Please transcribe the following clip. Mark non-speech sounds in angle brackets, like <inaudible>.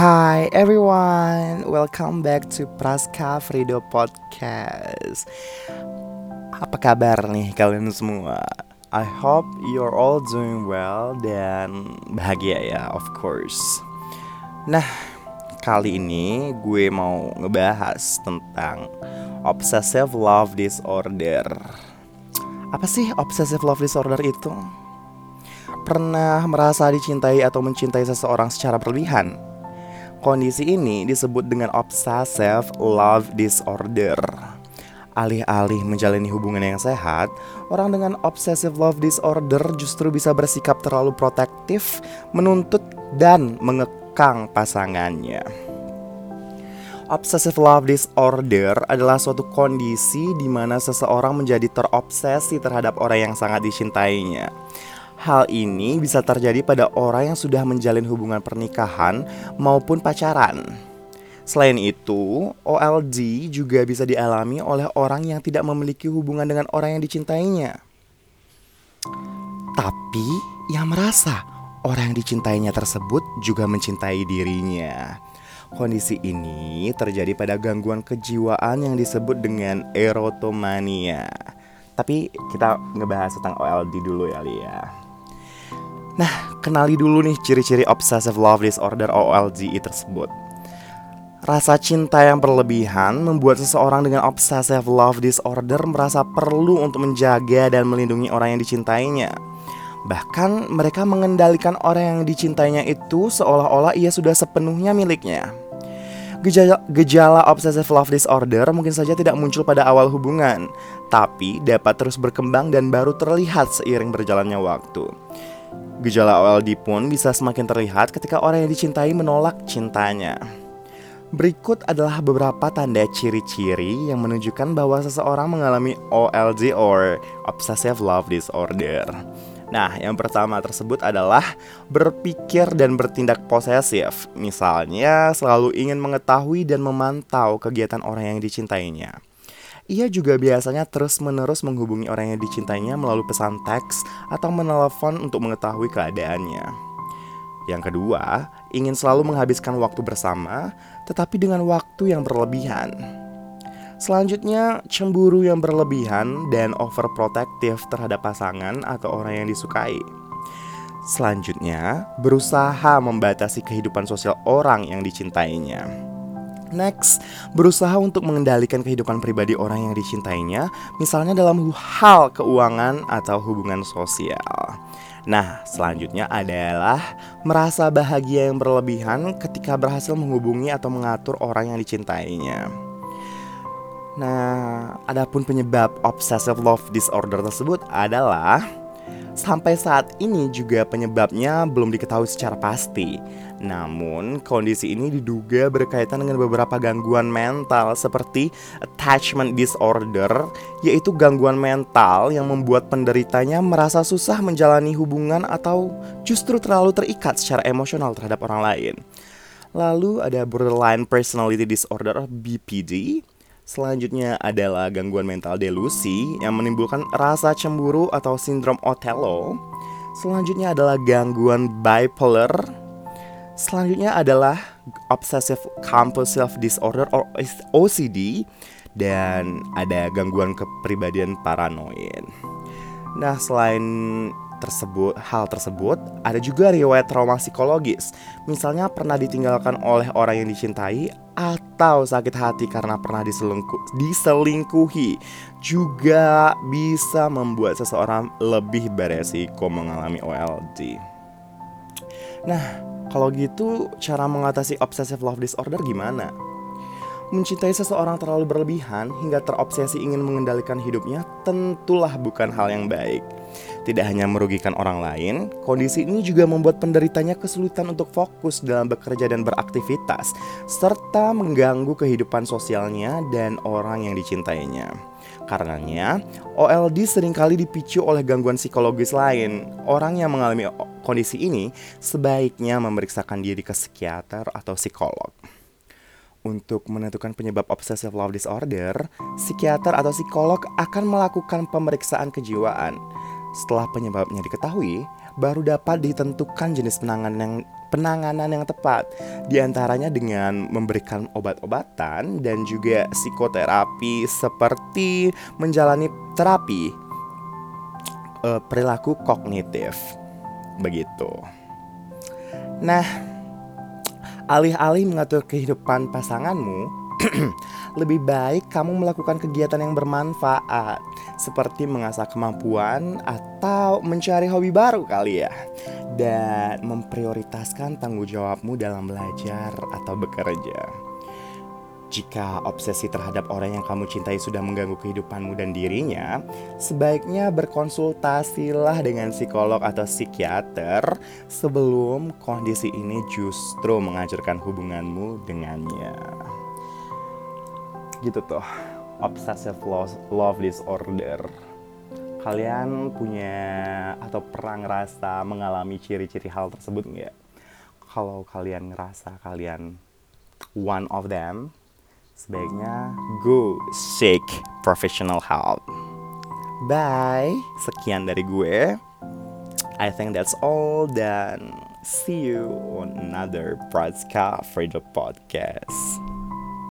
Hi everyone, welcome back to Praska Frido Podcast. Apa kabar nih kalian semua? I hope you're all doing well dan bahagia ya, of course. Nah, kali ini gue mau ngebahas tentang obsessive love disorder. Apa sih obsessive love disorder itu? Pernah merasa dicintai atau mencintai seseorang secara berlebihan? Kondisi ini disebut dengan obsessive love disorder. Alih-alih menjalani hubungan yang sehat, orang dengan obsessive love disorder justru bisa bersikap terlalu protektif, menuntut dan mengekang pasangannya. Obsessive love disorder adalah suatu kondisi di mana seseorang menjadi terobsesi terhadap orang yang sangat dicintainya. Hal ini bisa terjadi pada orang yang sudah menjalin hubungan pernikahan maupun pacaran. Selain itu, OLD juga bisa dialami oleh orang yang tidak memiliki hubungan dengan orang yang dicintainya. Tapi yang merasa orang yang dicintainya tersebut juga mencintai dirinya. Kondisi ini terjadi pada gangguan kejiwaan yang disebut dengan erotomania. Tapi kita ngebahas tentang OLD dulu ya Lia. Nah, kenali dulu nih ciri-ciri obsessive love disorder OLDE tersebut. Rasa cinta yang berlebihan membuat seseorang dengan obsessive love disorder merasa perlu untuk menjaga dan melindungi orang yang dicintainya. Bahkan mereka mengendalikan orang yang dicintainya itu seolah-olah ia sudah sepenuhnya miliknya. Gejala, gejala obsessive love disorder mungkin saja tidak muncul pada awal hubungan, tapi dapat terus berkembang dan baru terlihat seiring berjalannya waktu. Gejala OLD pun bisa semakin terlihat ketika orang yang dicintai menolak cintanya. Berikut adalah beberapa tanda ciri-ciri yang menunjukkan bahwa seseorang mengalami OLD or Obsessive Love Disorder. Nah, yang pertama tersebut adalah berpikir dan bertindak posesif. Misalnya, selalu ingin mengetahui dan memantau kegiatan orang yang dicintainya. Ia juga biasanya terus-menerus menghubungi orang yang dicintainya melalui pesan teks atau menelepon untuk mengetahui keadaannya. Yang kedua, ingin selalu menghabiskan waktu bersama, tetapi dengan waktu yang berlebihan. Selanjutnya, cemburu yang berlebihan dan overprotective terhadap pasangan atau orang yang disukai. Selanjutnya, berusaha membatasi kehidupan sosial orang yang dicintainya. Next, berusaha untuk mengendalikan kehidupan pribadi orang yang dicintainya, misalnya dalam hal keuangan atau hubungan sosial. Nah, selanjutnya adalah merasa bahagia yang berlebihan ketika berhasil menghubungi atau mengatur orang yang dicintainya. Nah, adapun penyebab obsessive love disorder tersebut adalah Sampai saat ini juga penyebabnya belum diketahui secara pasti. Namun, kondisi ini diduga berkaitan dengan beberapa gangguan mental seperti attachment disorder, yaitu gangguan mental yang membuat penderitanya merasa susah menjalani hubungan atau justru terlalu terikat secara emosional terhadap orang lain. Lalu ada borderline personality disorder BPD Selanjutnya adalah gangguan mental delusi yang menimbulkan rasa cemburu atau sindrom Othello. Selanjutnya adalah gangguan bipolar. Selanjutnya adalah obsessive compulsive disorder or OCD dan ada gangguan kepribadian paranoid. Nah, selain tersebut hal tersebut ada juga riwayat trauma psikologis misalnya pernah ditinggalkan oleh orang yang dicintai atau sakit hati karena pernah diselingkuh, diselingkuhi juga bisa membuat seseorang lebih beresiko mengalami OLD. Nah, kalau gitu cara mengatasi obsessive love disorder gimana? Mencintai seseorang terlalu berlebihan hingga terobsesi ingin mengendalikan hidupnya tentulah bukan hal yang baik. Tidak hanya merugikan orang lain, kondisi ini juga membuat penderitanya kesulitan untuk fokus dalam bekerja dan beraktivitas, serta mengganggu kehidupan sosialnya dan orang yang dicintainya. Karenanya, OLD sering kali dipicu oleh gangguan psikologis lain. Orang yang mengalami kondisi ini sebaiknya memeriksakan diri ke psikiater atau psikolog. Untuk menentukan penyebab obsessive love disorder, psikiater atau psikolog akan melakukan pemeriksaan kejiwaan. Setelah penyebabnya diketahui, baru dapat ditentukan jenis penanganan yang penanganan yang tepat. Di antaranya dengan memberikan obat-obatan dan juga psikoterapi seperti menjalani terapi uh, perilaku kognitif. Begitu. Nah, alih-alih mengatur kehidupan pasanganmu <clears throat> lebih baik kamu melakukan kegiatan yang bermanfaat seperti mengasah kemampuan atau mencari hobi baru kali ya. Dan memprioritaskan tanggung jawabmu dalam belajar atau bekerja. Jika obsesi terhadap orang yang kamu cintai sudah mengganggu kehidupanmu dan dirinya, sebaiknya berkonsultasilah dengan psikolog atau psikiater sebelum kondisi ini justru menghancurkan hubunganmu dengannya. Gitu tuh obsessive love, love disorder kalian punya atau pernah ngerasa mengalami ciri-ciri hal tersebut nggak? Kalau kalian ngerasa kalian one of them, sebaiknya go seek professional help. Bye, sekian dari gue. I think that's all dan see you on another Pratska Fredo podcast.